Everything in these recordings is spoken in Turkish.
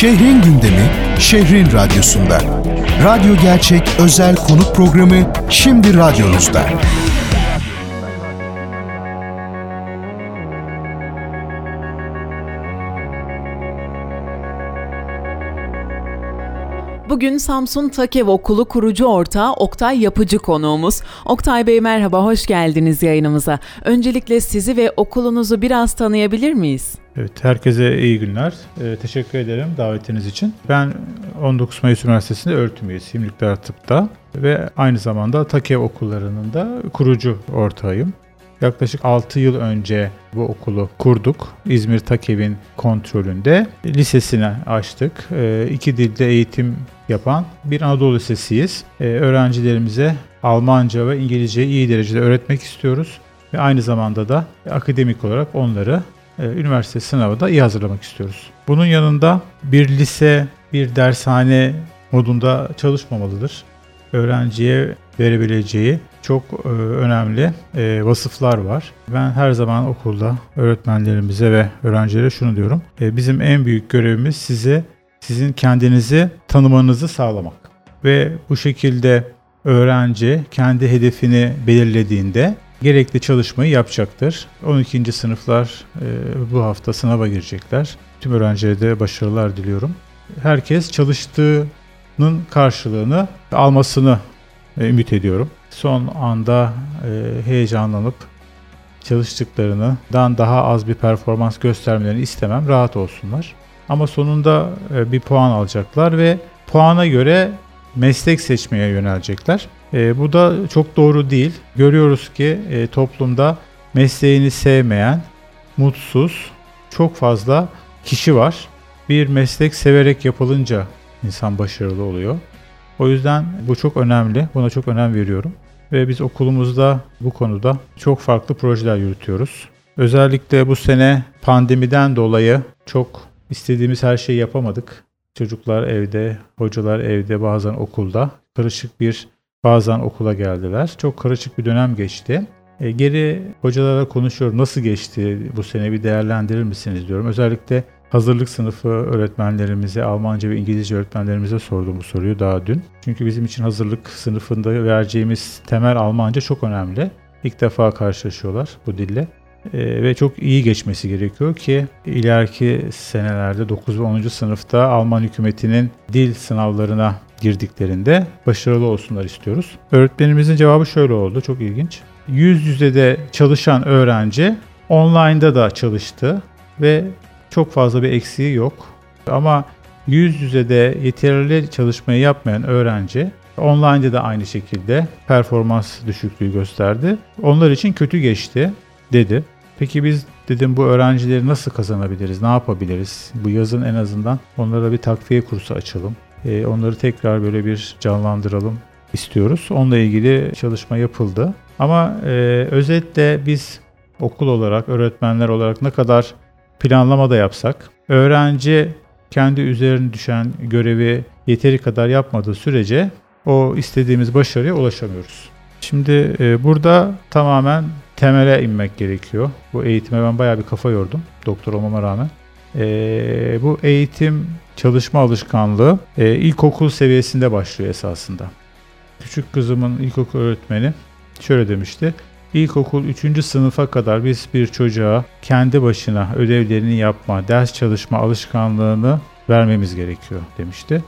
Şehrin gündemi, şehrin radyosunda. Radyo Gerçek özel konuk programı şimdi radyonuzda. Bugün Samsun Takev Okulu kurucu ortağı Oktay Yapıcı konuğumuz. Oktay Bey merhaba, hoş geldiniz yayınımıza. Öncelikle sizi ve okulunuzu biraz tanıyabilir miyiz? Evet, herkese iyi günler. Ee, teşekkür ederim davetiniz için. Ben 19 Mayıs Üniversitesi'nde öğretim üyesiyim Nükleer Tıp'ta ve aynı zamanda TAKEV okullarının da kurucu ortağıyım. Yaklaşık 6 yıl önce bu okulu kurduk. İzmir TAKEV'in kontrolünde. Lisesini açtık. Ee, iki dilde eğitim yapan bir Anadolu Lisesi'yiz. Ee, öğrencilerimize Almanca ve İngilizceyi iyi derecede öğretmek istiyoruz. Ve aynı zamanda da akademik olarak onları e, üniversite sınavında iyi hazırlamak istiyoruz. Bunun yanında bir lise, bir dershane modunda çalışmamalıdır. Öğrenciye verebileceği çok e, önemli e, vasıflar var. Ben her zaman okulda öğretmenlerimize ve öğrencilere şunu diyorum. Bizim en büyük görevimiz size sizin kendinizi tanımanızı sağlamak. Ve bu şekilde öğrenci kendi hedefini belirlediğinde gerekli çalışmayı yapacaktır. 12. sınıflar e, bu hafta sınava girecekler. Tüm öğrencilere de başarılar diliyorum. Herkes çalıştığının karşılığını almasını e, ümit ediyorum. Son anda e, heyecanlanıp çalıştıklarından daha az bir performans göstermelerini istemem. Rahat olsunlar. Ama sonunda e, bir puan alacaklar ve puana göre meslek seçmeye yönelecekler. E, bu da çok doğru değil. Görüyoruz ki e, toplumda mesleğini sevmeyen, mutsuz çok fazla kişi var. Bir meslek severek yapılınca insan başarılı oluyor. O yüzden bu çok önemli. Buna çok önem veriyorum. Ve biz okulumuzda bu konuda çok farklı projeler yürütüyoruz. Özellikle bu sene pandemiden dolayı çok istediğimiz her şeyi yapamadık. Çocuklar evde, hocalar evde, bazen okulda. Karışık bir bazen okula geldiler. Çok karışık bir dönem geçti. E, geri hocalara konuşuyorum. Nasıl geçti bu sene bir değerlendirir misiniz diyorum. Özellikle hazırlık sınıfı öğretmenlerimize, Almanca ve İngilizce öğretmenlerimize sordum bu soruyu daha dün. Çünkü bizim için hazırlık sınıfında vereceğimiz temel Almanca çok önemli. İlk defa karşılaşıyorlar bu dille. Ee, ve çok iyi geçmesi gerekiyor ki ileriki senelerde 9 ve 10. sınıfta Alman hükümetinin dil sınavlarına girdiklerinde başarılı olsunlar istiyoruz. Öğretmenimizin cevabı şöyle oldu, çok ilginç. Yüz yüze de çalışan öğrenci online'da da çalıştı ve çok fazla bir eksiği yok. Ama yüz yüze de yeterli çalışmayı yapmayan öğrenci online'da da aynı şekilde performans düşüklüğü gösterdi. Onlar için kötü geçti dedi. Peki biz dedim bu öğrencileri nasıl kazanabiliriz, ne yapabiliriz? Bu yazın en azından onlara bir takviye kursu açalım. E, onları tekrar böyle bir canlandıralım istiyoruz. Onunla ilgili çalışma yapıldı. Ama e, özetle biz okul olarak, öğretmenler olarak ne kadar planlama da yapsak, öğrenci kendi üzerine düşen görevi yeteri kadar yapmadığı sürece o istediğimiz başarıya ulaşamıyoruz. Şimdi e, burada tamamen temele inmek gerekiyor. Bu eğitime ben bayağı bir kafa yordum doktor olmama rağmen. E, bu eğitim çalışma alışkanlığı e, ilkokul seviyesinde başlıyor esasında. Küçük kızımın ilkokul öğretmeni şöyle demişti. İlkokul 3. sınıfa kadar biz bir çocuğa kendi başına ödevlerini yapma, ders çalışma alışkanlığını vermemiz gerekiyor demişti.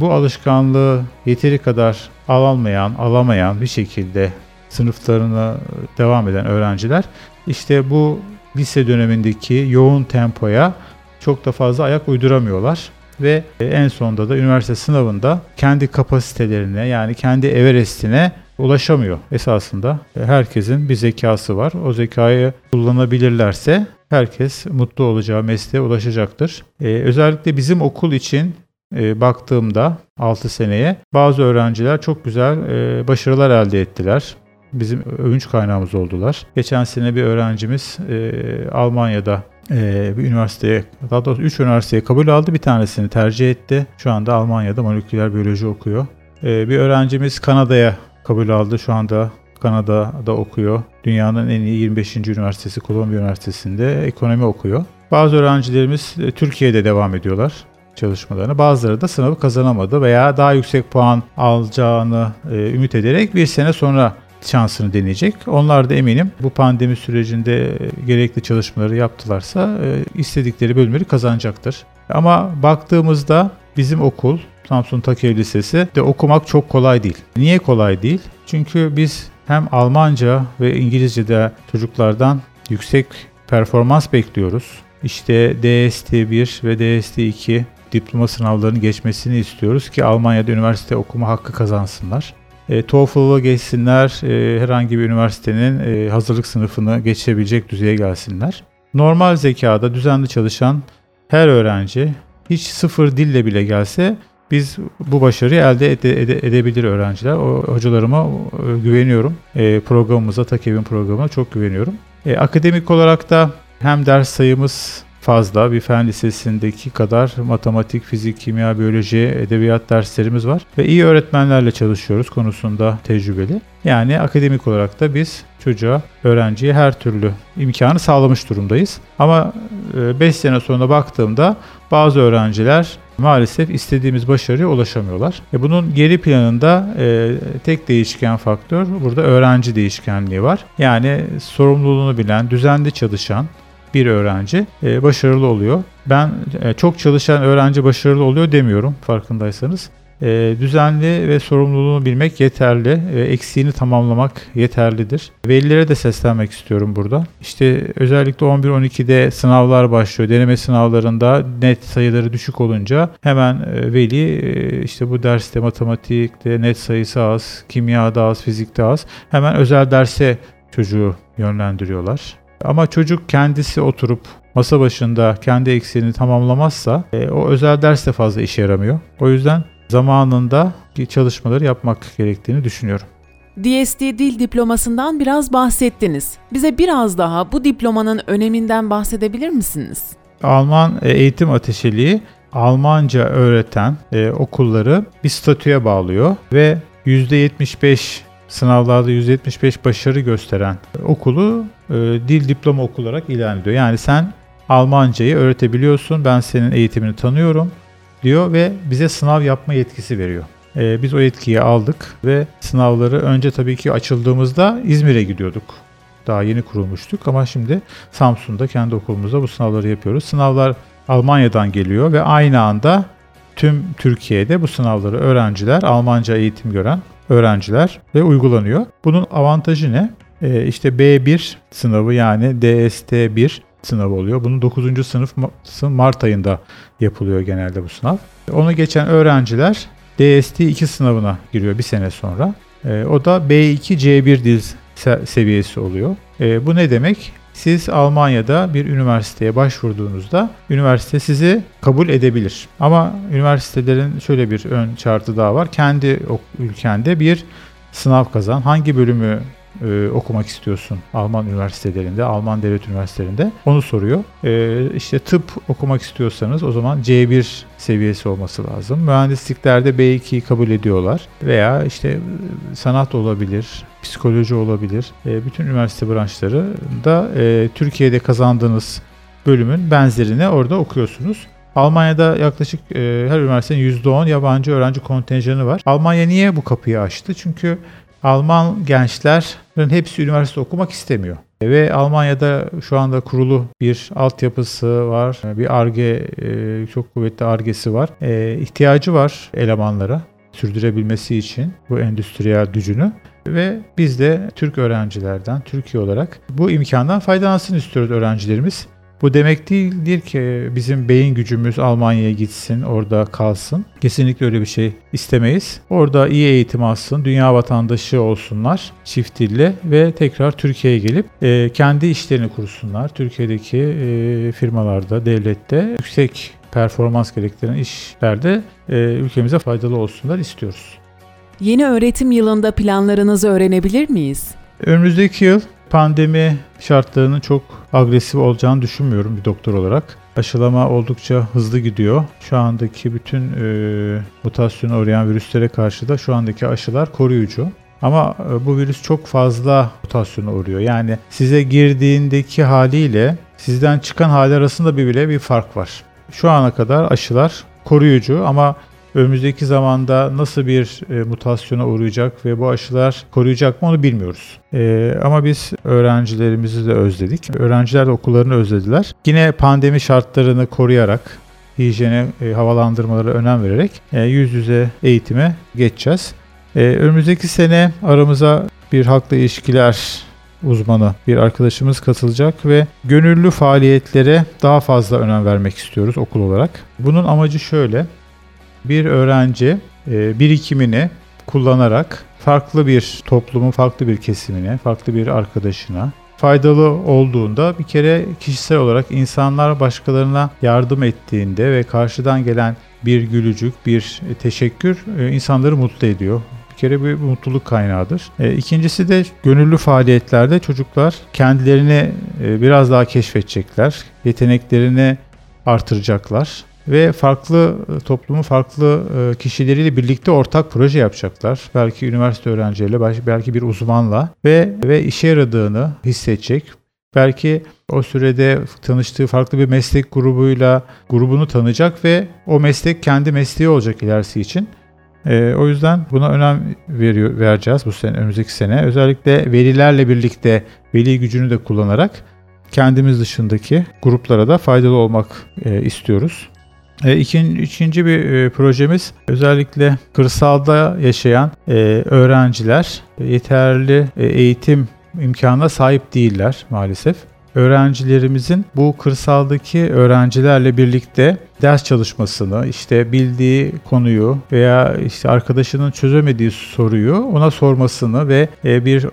Bu alışkanlığı yeteri kadar alamayan, alamayan bir şekilde sınıflarına devam eden öğrenciler işte bu lise dönemindeki yoğun tempoya çok da fazla ayak uyduramıyorlar ve en sonunda da üniversite sınavında kendi kapasitelerine yani kendi Everest'ine ulaşamıyor esasında. Herkesin bir zekası var. O zekayı kullanabilirlerse herkes mutlu olacağı mesleğe ulaşacaktır. Ee, özellikle bizim okul için e, baktığımda 6 seneye bazı öğrenciler çok güzel e, başarılar elde ettiler. Bizim övünç kaynağımız oldular. Geçen sene bir öğrencimiz e, Almanya'da e, bir üniversiteye, daha doğrusu 3 üniversiteye kabul aldı. Bir tanesini tercih etti. Şu anda Almanya'da moleküler biyoloji okuyor. E, bir öğrencimiz Kanada'ya kabul aldı. Şu anda Kanada'da okuyor. Dünyanın en iyi 25. üniversitesi Columbia Üniversitesi'nde ekonomi okuyor. Bazı öğrencilerimiz e, Türkiye'de devam ediyorlar. çalışmalarını. Bazıları da sınavı kazanamadı veya daha yüksek puan alacağını e, ümit ederek bir sene sonra şansını deneyecek. Onlar da eminim bu pandemi sürecinde gerekli çalışmaları yaptılarsa e, istedikleri bölümleri kazanacaktır. Ama baktığımızda bizim okul Samsun Takev Lisesi de okumak çok kolay değil. Niye kolay değil? Çünkü biz hem Almanca ve İngilizce'de çocuklardan yüksek performans bekliyoruz. İşte DST1 ve DST2 diploma sınavlarını geçmesini istiyoruz ki Almanya'da üniversite okuma hakkı kazansınlar. E, TOEFL'ı geçsinler, e, herhangi bir üniversitenin e, hazırlık sınıfını geçebilecek düzeye gelsinler. Normal zekada düzenli çalışan her öğrenci hiç sıfır dille bile gelse biz bu başarıyı elde ede, ede, edebilir öğrenciler. O hocalarıma e, güveniyorum. E, programımıza, TAKEV'in programına çok güveniyorum. E, akademik olarak da hem ders sayımız fazla. Bir fen lisesindeki kadar matematik, fizik, kimya, biyoloji, edebiyat derslerimiz var. Ve iyi öğretmenlerle çalışıyoruz konusunda tecrübeli. Yani akademik olarak da biz çocuğa, öğrenciye her türlü imkanı sağlamış durumdayız. Ama 5 e, sene sonra baktığımda bazı öğrenciler maalesef istediğimiz başarıya ulaşamıyorlar. E bunun geri planında e, tek değişken faktör burada öğrenci değişkenliği var. Yani sorumluluğunu bilen, düzenli çalışan, bir öğrenci e, başarılı oluyor. Ben e, çok çalışan öğrenci başarılı oluyor demiyorum farkındaysanız. E, düzenli ve sorumluluğunu bilmek yeterli. E, eksiğini tamamlamak yeterlidir. Velilere de seslenmek istiyorum burada. İşte özellikle 11-12'de sınavlar başlıyor. Deneme sınavlarında net sayıları düşük olunca hemen e, veli e, işte bu derste matematikte net sayısı az, kimyada az, fizikte az. Hemen özel derse çocuğu yönlendiriyorlar. Ama çocuk kendisi oturup masa başında kendi eksiğini tamamlamazsa e, o özel ders de fazla işe yaramıyor. O yüzden zamanında çalışmaları yapmak gerektiğini düşünüyorum. DST dil diplomasından biraz bahsettiniz. Bize biraz daha bu diplomanın öneminden bahsedebilir misiniz? Alman e, eğitim ateşeliği Almanca öğreten e, okulları bir statüye bağlıyor ve %75 sınavlarda 175 başarı gösteren okulu e, dil diploma okul olarak ilan ediyor. Yani sen Almancayı öğretebiliyorsun, ben senin eğitimini tanıyorum diyor ve bize sınav yapma yetkisi veriyor. E, biz o yetkiyi aldık ve sınavları önce tabii ki açıldığımızda İzmir'e gidiyorduk. Daha yeni kurulmuştuk ama şimdi Samsun'da kendi okulumuzda bu sınavları yapıyoruz. Sınavlar Almanya'dan geliyor ve aynı anda tüm Türkiye'de bu sınavları öğrenciler Almanca eğitim gören öğrenciler ve uygulanıyor. Bunun avantajı ne? Ee, işte B1 sınavı yani DST1 sınavı oluyor. Bunun 9. sınıf Mart ayında yapılıyor genelde bu sınav. Onu geçen öğrenciler DST2 sınavına giriyor bir sene sonra. Ee, o da B2 C1 dil seviyesi oluyor. Ee, bu ne demek? Siz Almanya'da bir üniversiteye başvurduğunuzda üniversite sizi kabul edebilir. Ama üniversitelerin şöyle bir ön şartı daha var. Kendi ülkende bir sınav kazan. Hangi bölümü e, okumak istiyorsun Alman üniversitelerinde, Alman devlet üniversitelerinde onu soruyor. E, işte tıp okumak istiyorsanız o zaman C1 seviyesi olması lazım. Mühendisliklerde B2'yi kabul ediyorlar veya işte sanat olabilir, psikoloji olabilir. E, bütün üniversite branşları da e, Türkiye'de kazandığınız bölümün benzerini orada okuyorsunuz. Almanya'da yaklaşık e, her üniversitenin %10 yabancı öğrenci kontenjanı var. Almanya niye bu kapıyı açtı? Çünkü Alman gençlerin hepsi üniversite okumak istemiyor. Ve Almanya'da şu anda kurulu bir altyapısı var. Bir ARGE, e, çok kuvvetli ARGE'si var. E, ihtiyacı var elemanlara sürdürebilmesi için bu endüstriyel gücünü ve biz de Türk öğrencilerden, Türkiye olarak bu imkandan faydalansın istiyoruz öğrencilerimiz. Bu demek değildir ki bizim beyin gücümüz Almanya'ya gitsin, orada kalsın. Kesinlikle öyle bir şey istemeyiz. Orada iyi eğitim alsın, dünya vatandaşı olsunlar çift dilli ve tekrar Türkiye'ye gelip e, kendi işlerini kursunlar. Türkiye'deki e, firmalarda, devlette yüksek performans gerektiren işlerde e, ülkemize faydalı olsunlar istiyoruz. Yeni öğretim yılında planlarınızı öğrenebilir miyiz? Önümüzdeki yıl pandemi şartlarının çok agresif olacağını düşünmüyorum bir doktor olarak. Aşılama oldukça hızlı gidiyor. Şu andaki bütün e, mutasyona uğrayan virüslere karşı da şu andaki aşılar koruyucu. Ama e, bu virüs çok fazla mutasyona uğruyor. Yani size girdiğindeki haliyle sizden çıkan hali arasında bir bile bir fark var. Şu ana kadar aşılar koruyucu ama önümüzdeki zamanda nasıl bir e, mutasyona uğrayacak ve bu aşılar koruyacak mı onu bilmiyoruz. E, ama biz öğrencilerimizi de özledik. Öğrenciler de okullarını özlediler. Yine pandemi şartlarını koruyarak hijyene, e, havalandırmalara önem vererek e, yüz yüze eğitime geçeceğiz. E, önümüzdeki sene aramıza bir halkla ilişkiler uzmanı bir arkadaşımız katılacak ve gönüllü faaliyetlere daha fazla önem vermek istiyoruz okul olarak. Bunun amacı şöyle. Bir öğrenci e, birikimini kullanarak farklı bir toplumun farklı bir kesimine, farklı bir arkadaşına faydalı olduğunda bir kere kişisel olarak insanlar başkalarına yardım ettiğinde ve karşıdan gelen bir gülücük, bir teşekkür e, insanları mutlu ediyor. Bir kere bir mutluluk kaynağıdır. E, ikincisi de gönüllü faaliyetlerde çocuklar kendilerini e, biraz daha keşfedecekler. Yeteneklerini artıracaklar ve farklı toplumun farklı kişileriyle birlikte ortak proje yapacaklar. Belki üniversite öğrencileriyle, belki bir uzmanla ve ve işe yaradığını hissedecek. Belki o sürede tanıştığı farklı bir meslek grubuyla grubunu tanıyacak ve o meslek kendi mesleği olacak ilerisi için. E, o yüzden buna önem veriyor, vereceğiz bu sene, önümüzdeki sene. Özellikle velilerle birlikte veli gücünü de kullanarak kendimiz dışındaki gruplara da faydalı olmak e, istiyoruz. E, ikinci bir e, projemiz özellikle kırsalda yaşayan e, öğrenciler yeterli e, eğitim imkanına sahip değiller maalesef öğrencilerimizin bu kırsaldaki öğrencilerle birlikte ders çalışmasını, işte bildiği konuyu veya işte arkadaşının çözemediği soruyu ona sormasını ve bir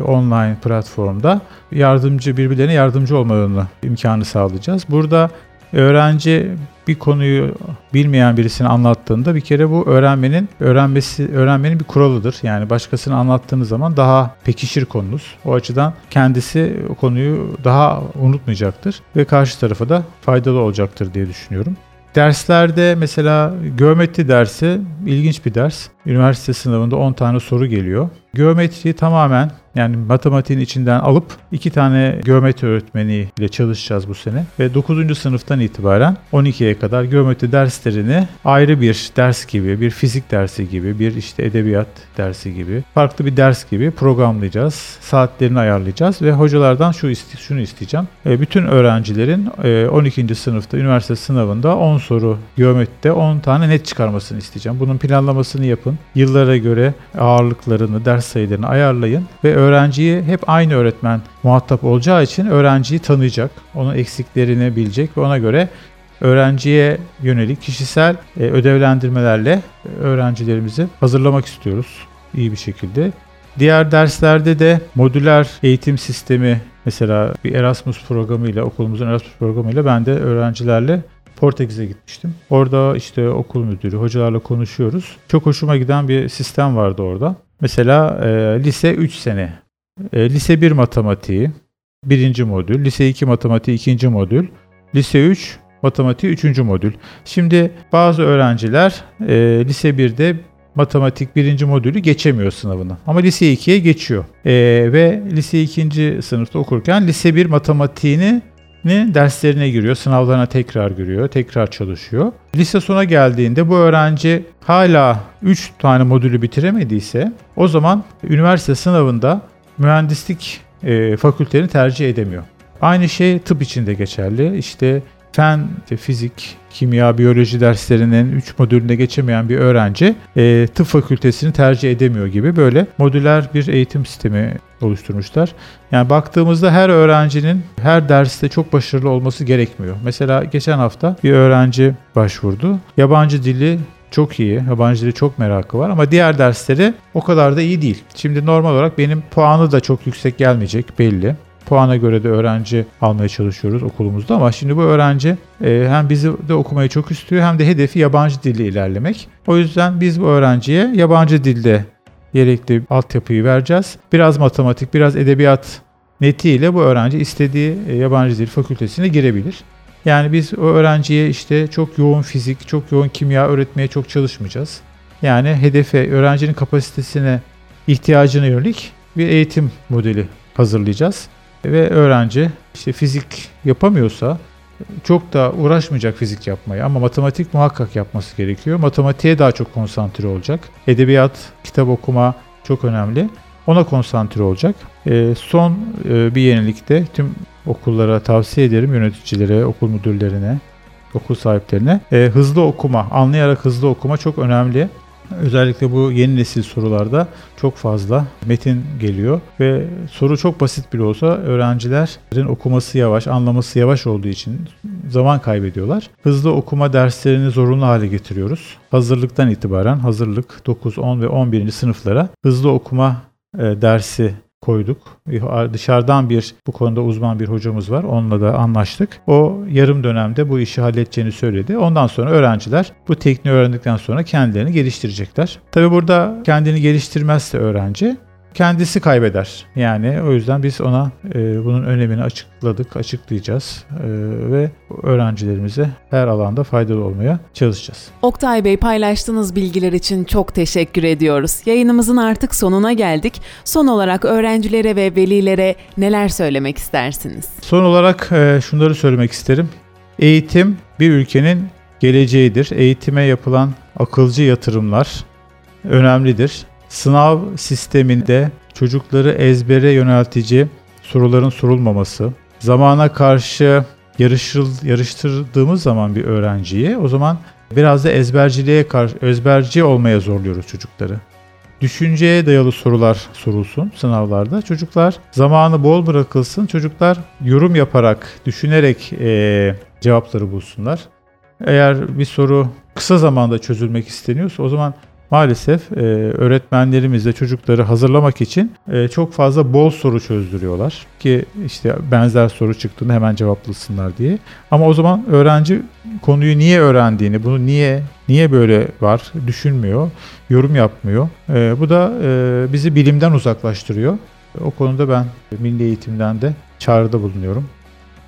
online platformda yardımcı birbirlerine yardımcı olmalarını imkanı sağlayacağız. Burada öğrenci bir konuyu bilmeyen birisine anlattığında bir kere bu öğrenmenin öğrenmesi öğrenmenin bir kuralıdır. Yani başkasına anlattığınız zaman daha pekişir konunuz. O açıdan kendisi o konuyu daha unutmayacaktır ve karşı tarafa da faydalı olacaktır diye düşünüyorum. Derslerde mesela geometri dersi ilginç bir ders. Üniversite sınavında 10 tane soru geliyor. Geometriyi tamamen yani matematiğin içinden alıp iki tane geometri öğretmeniyle çalışacağız bu sene. Ve 9. sınıftan itibaren 12'ye kadar geometri derslerini ayrı bir ders gibi, bir fizik dersi gibi, bir işte edebiyat dersi gibi, farklı bir ders gibi programlayacağız. Saatlerini ayarlayacağız ve hocalardan şu iste, şunu isteyeceğim. E, bütün öğrencilerin 12. E, sınıfta üniversite sınavında 10 soru geometride 10 tane net çıkarmasını isteyeceğim. Bunun planlamasını yapın. Yıllara göre ağırlıklarını, ders sayılarını ayarlayın ve öğrenciyi hep aynı öğretmen muhatap olacağı için öğrenciyi tanıyacak, onun eksiklerini bilecek ve ona göre öğrenciye yönelik kişisel e, ödevlendirmelerle öğrencilerimizi hazırlamak istiyoruz iyi bir şekilde. Diğer derslerde de modüler eğitim sistemi mesela bir Erasmus programıyla okulumuzun Erasmus programıyla ben de öğrencilerle Portekiz'e gitmiştim. Orada işte okul müdürü, hocalarla konuşuyoruz. Çok hoşuma giden bir sistem vardı orada. Mesela e, lise 3 sene. E, lise 1 matematiği birinci modül, lise 2 matematiği ikinci modül, lise 3 matematiği üçüncü modül. Şimdi bazı öğrenciler e, lise 1'de matematik birinci modülü geçemiyor sınavını. Ama lise 2'ye geçiyor. E, ve lise 2. sınıfta okurken lise 1 matematiğini derslerine giriyor, sınavlarına tekrar giriyor, tekrar çalışıyor. Lise sona geldiğinde bu öğrenci hala 3 tane modülü bitiremediyse o zaman üniversite sınavında mühendislik e, fakültelerini tercih edemiyor. Aynı şey tıp için de geçerli. İşte fen, fizik, kimya, biyoloji derslerinin 3 modülünde geçemeyen bir öğrenci e, tıp fakültesini tercih edemiyor gibi böyle modüler bir eğitim sistemi oluşturmuşlar. Yani baktığımızda her öğrencinin her derste çok başarılı olması gerekmiyor. Mesela geçen hafta bir öğrenci başvurdu. Yabancı dili çok iyi. Yabancı dili çok merakı var ama diğer dersleri o kadar da iyi değil. Şimdi normal olarak benim puanı da çok yüksek gelmeyecek belli puana göre de öğrenci almaya çalışıyoruz okulumuzda ama şimdi bu öğrenci e, hem bizi de okumayı çok istiyor hem de hedefi yabancı dille ilerlemek. O yüzden biz bu öğrenciye yabancı dilde gerekli altyapıyı vereceğiz. Biraz matematik, biraz edebiyat netiyle bu öğrenci istediği e, yabancı dil fakültesine girebilir. Yani biz o öğrenciye işte çok yoğun fizik, çok yoğun kimya öğretmeye çok çalışmayacağız. Yani hedefe, öğrencinin kapasitesine ihtiyacına yönelik bir eğitim modeli hazırlayacağız ve öğrenci işte fizik yapamıyorsa çok da uğraşmayacak fizik yapmaya ama matematik muhakkak yapması gerekiyor. Matematiğe daha çok konsantre olacak. Edebiyat, kitap okuma çok önemli. Ona konsantre olacak. E, son e, bir yenilikte tüm okullara tavsiye ederim yöneticilere, okul müdürlerine, okul sahiplerine. E, hızlı okuma, anlayarak hızlı okuma çok önemli. Özellikle bu yeni nesil sorularda çok fazla metin geliyor ve soru çok basit bile olsa öğrencilerin okuması yavaş, anlaması yavaş olduğu için zaman kaybediyorlar. Hızlı okuma derslerini zorunlu hale getiriyoruz. Hazırlıktan itibaren hazırlık 9, 10 ve 11. sınıflara hızlı okuma e, dersi koyduk. Dışarıdan bir bu konuda uzman bir hocamız var. Onunla da anlaştık. O yarım dönemde bu işi halledeceğini söyledi. Ondan sonra öğrenciler bu tekniği öğrendikten sonra kendilerini geliştirecekler. Tabi burada kendini geliştirmezse öğrenci kendisi kaybeder. Yani o yüzden biz ona e, bunun önemini açıkladık, açıklayacağız e, ve öğrencilerimize her alanda faydalı olmaya çalışacağız. Oktay Bey paylaştığınız bilgiler için çok teşekkür ediyoruz. Yayınımızın artık sonuna geldik. Son olarak öğrencilere ve velilere neler söylemek istersiniz? Son olarak e, şunları söylemek isterim. Eğitim bir ülkenin geleceğidir. Eğitime yapılan akılcı yatırımlar önemlidir sınav sisteminde çocukları ezbere yöneltici soruların sorulmaması, zamana karşı yarışır, yarıştırdığımız zaman bir öğrenciyi o zaman biraz da ezberciliğe karşı ezberci olmaya zorluyoruz çocukları. Düşünceye dayalı sorular sorulsun sınavlarda. Çocuklar zamanı bol bırakılsın. Çocuklar yorum yaparak, düşünerek e, cevapları bulsunlar. Eğer bir soru kısa zamanda çözülmek isteniyorsa o zaman maalesef e, öğretmenlerimiz de çocukları hazırlamak için e, çok fazla bol soru çözdürüyorlar ki işte benzer soru çıktığında hemen cevaplasınlar diye. Ama o zaman öğrenci konuyu niye öğrendiğini, bunu niye niye böyle var düşünmüyor, yorum yapmıyor. E, bu da e, bizi bilimden uzaklaştırıyor. O konuda ben milli eğitimden de çağrıda bulunuyorum.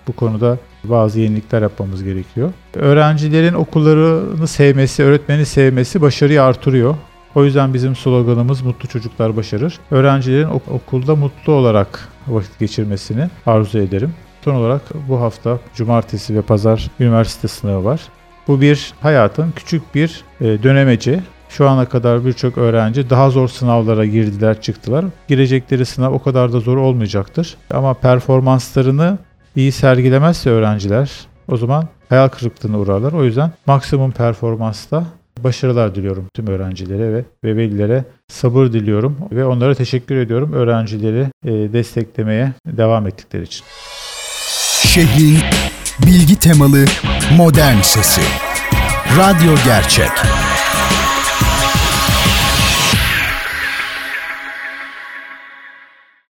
Bu konuda bazı yenilikler yapmamız gerekiyor. Öğrencilerin okullarını sevmesi, öğretmeni sevmesi başarıyı artırıyor. O yüzden bizim sloganımız mutlu çocuklar başarır. Öğrencilerin ok- okulda mutlu olarak vakit geçirmesini arzu ederim. Son olarak bu hafta cumartesi ve pazar üniversite sınavı var. Bu bir hayatın küçük bir e, dönemeci. Şu ana kadar birçok öğrenci daha zor sınavlara girdiler, çıktılar. Girecekleri sınav o kadar da zor olmayacaktır. Ama performanslarını iyi sergilemezse öğrenciler o zaman hayal kırıklığına uğrarlar. O yüzden maksimum performansta başarılar diliyorum tüm öğrencilere ve, ve velilere. Sabır diliyorum ve onlara teşekkür ediyorum öğrencileri e, desteklemeye devam ettikleri için. Şehrin bilgi temalı modern sesi. Radyo Gerçek.